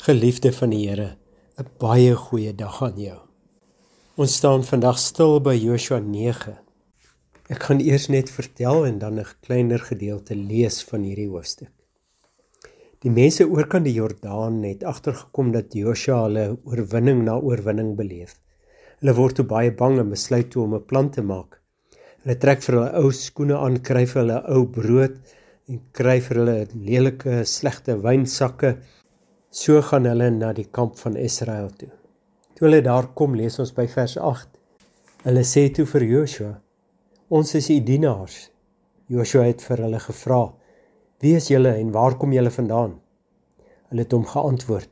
Geliefde van die Here, 'n baie goeie dag aan jou. Ons staan vandag stil by Joshua 9. Ek gaan eers net vertel en dan 'n kleiner gedeelte lees van hierdie hoofstuk. Die mense oorkant die Jordaan het agtergekom dat Joshua hulle oorwinning na oorwinning beleef. Hulle word toe baie bang en besluit toe om 'n plan te maak. Hulle trek vir hulle ou skoene aan, kry vir hulle ou brood en kry vir hulle lelike, slegte wynsakke So gaan hulle na die kamp van Israel toe. Toe hulle daar kom, lees ons by vers 8. Hulle sê toe vir Joshua: "Ons is u dienaars." Joshua het vir hulle gevra: "Wie is julle en waar kom julle vandaan?" Hulle het hom geantwoord: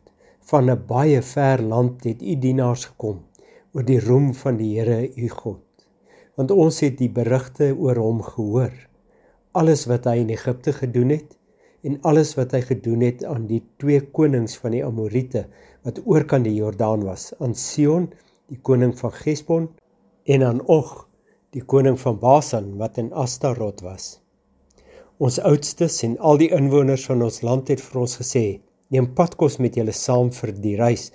"Van 'n baie ver land het u dienaars gekom oor die roem van die Here u God. Want ons het die berigte oor hom gehoor, alles wat hy in Egipte gedoen het en alles wat hy gedoen het aan die twee konings van die Amorite wat oorkant die Jordaan was, aan Sion, die koning van Gesbon, en aan Og, die koning van Basan wat in Astarot was. Ons oudstes en al die inwoners van ons land het vir ons gesê: "Neem padkos met julle saam vir die reis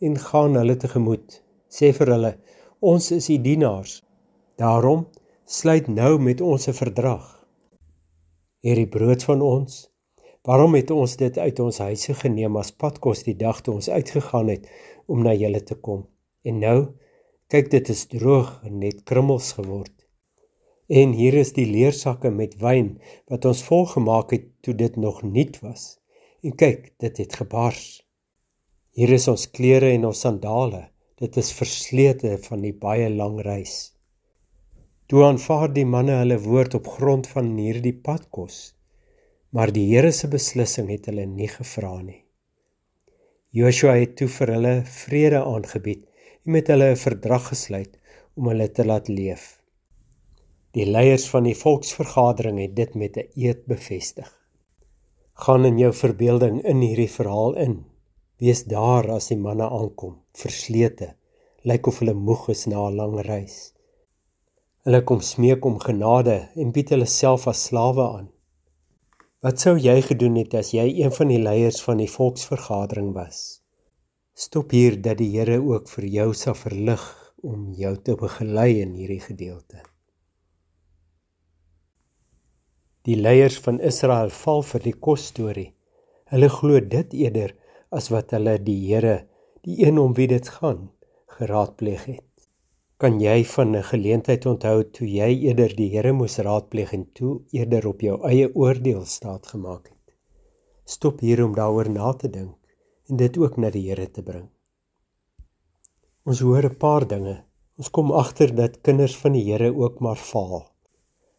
en gaan hulle tegemoet. Sê vir hulle: Ons is u die dienaars. Daarom sluit nou met ons 'n verdrag. Hierdie brood van ons Waarom het ons dit uit ons huise geneem as padkos die dag toe ons uitgegaan het om na julle te kom? En nou, kyk dit is droog en net krummels geword. En hier is die leersakke met wyn wat ons vol gemaak het toe dit nog nuut was. En kyk, dit het gebars. Hier is ons klere en ons sandale. Dit is verslete van die baie lang reis. Toe aanvaar die manne hulle woord op grond van hierdie padkos maar die Here se beslissing het hulle nie gevra nie. Joshua het toe vir hulle vrede aangebied en met hulle 'n verdrag gesluit om hulle te laat leef. Die leiers van die volksvergadering het dit met 'n eed bevestig. Gaan in jou verbeelding in hierdie verhaal in. Wees daar as die manne aankom, verslete, lyk of hulle moeg is na 'n lang reis. Hulle kom smeek om genade en bied hulle self as slawe aan. Wat sou jy gedoen het as jy een van die leiers van die volksvergadering was? Stop hier dat die Here ook vir jou sal verlig om jou te begelei in hierdie gedeelte. Die leiers van Israel val vir die kos storie. Hulle glo dit eerder as wat hulle die Here, die een om wie dit gaan, geraadpleeg het. Kan jy van 'n geleentheid onthou toe jy eerder die Here moes raadpleeg en toe eerder op jou eie oordeel staat gemaak het? Stop hier om daaroor na te dink en dit ook na die Here te bring. Ons hoor 'n paar dinge. Ons kom agter dat kinders van die Here ook maar faal.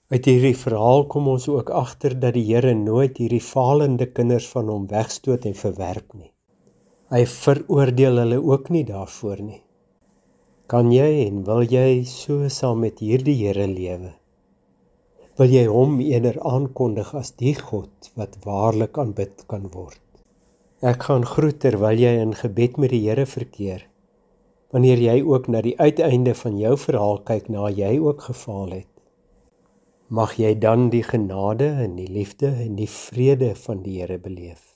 Uit hierdie verhaal kom ons ook agter dat die Here nooit hierdie faalende kinders van hom wegstoot en verwerp nie. Hy veroordeel hulle ook nie daarvoor nie. Kan jy en wil jy so saam met hierdie Here lewe? Wil jy hom eerder aankondig as die God wat waarlik aanbid kan word? Ek gaan groet terwyl jy in gebed met die Here verkeer. Wanneer jy ook na die uiteinde van jou verhaal kyk na jy ook gefaal het. Mag jy dan die genade en die liefde en die vrede van die Here beleef.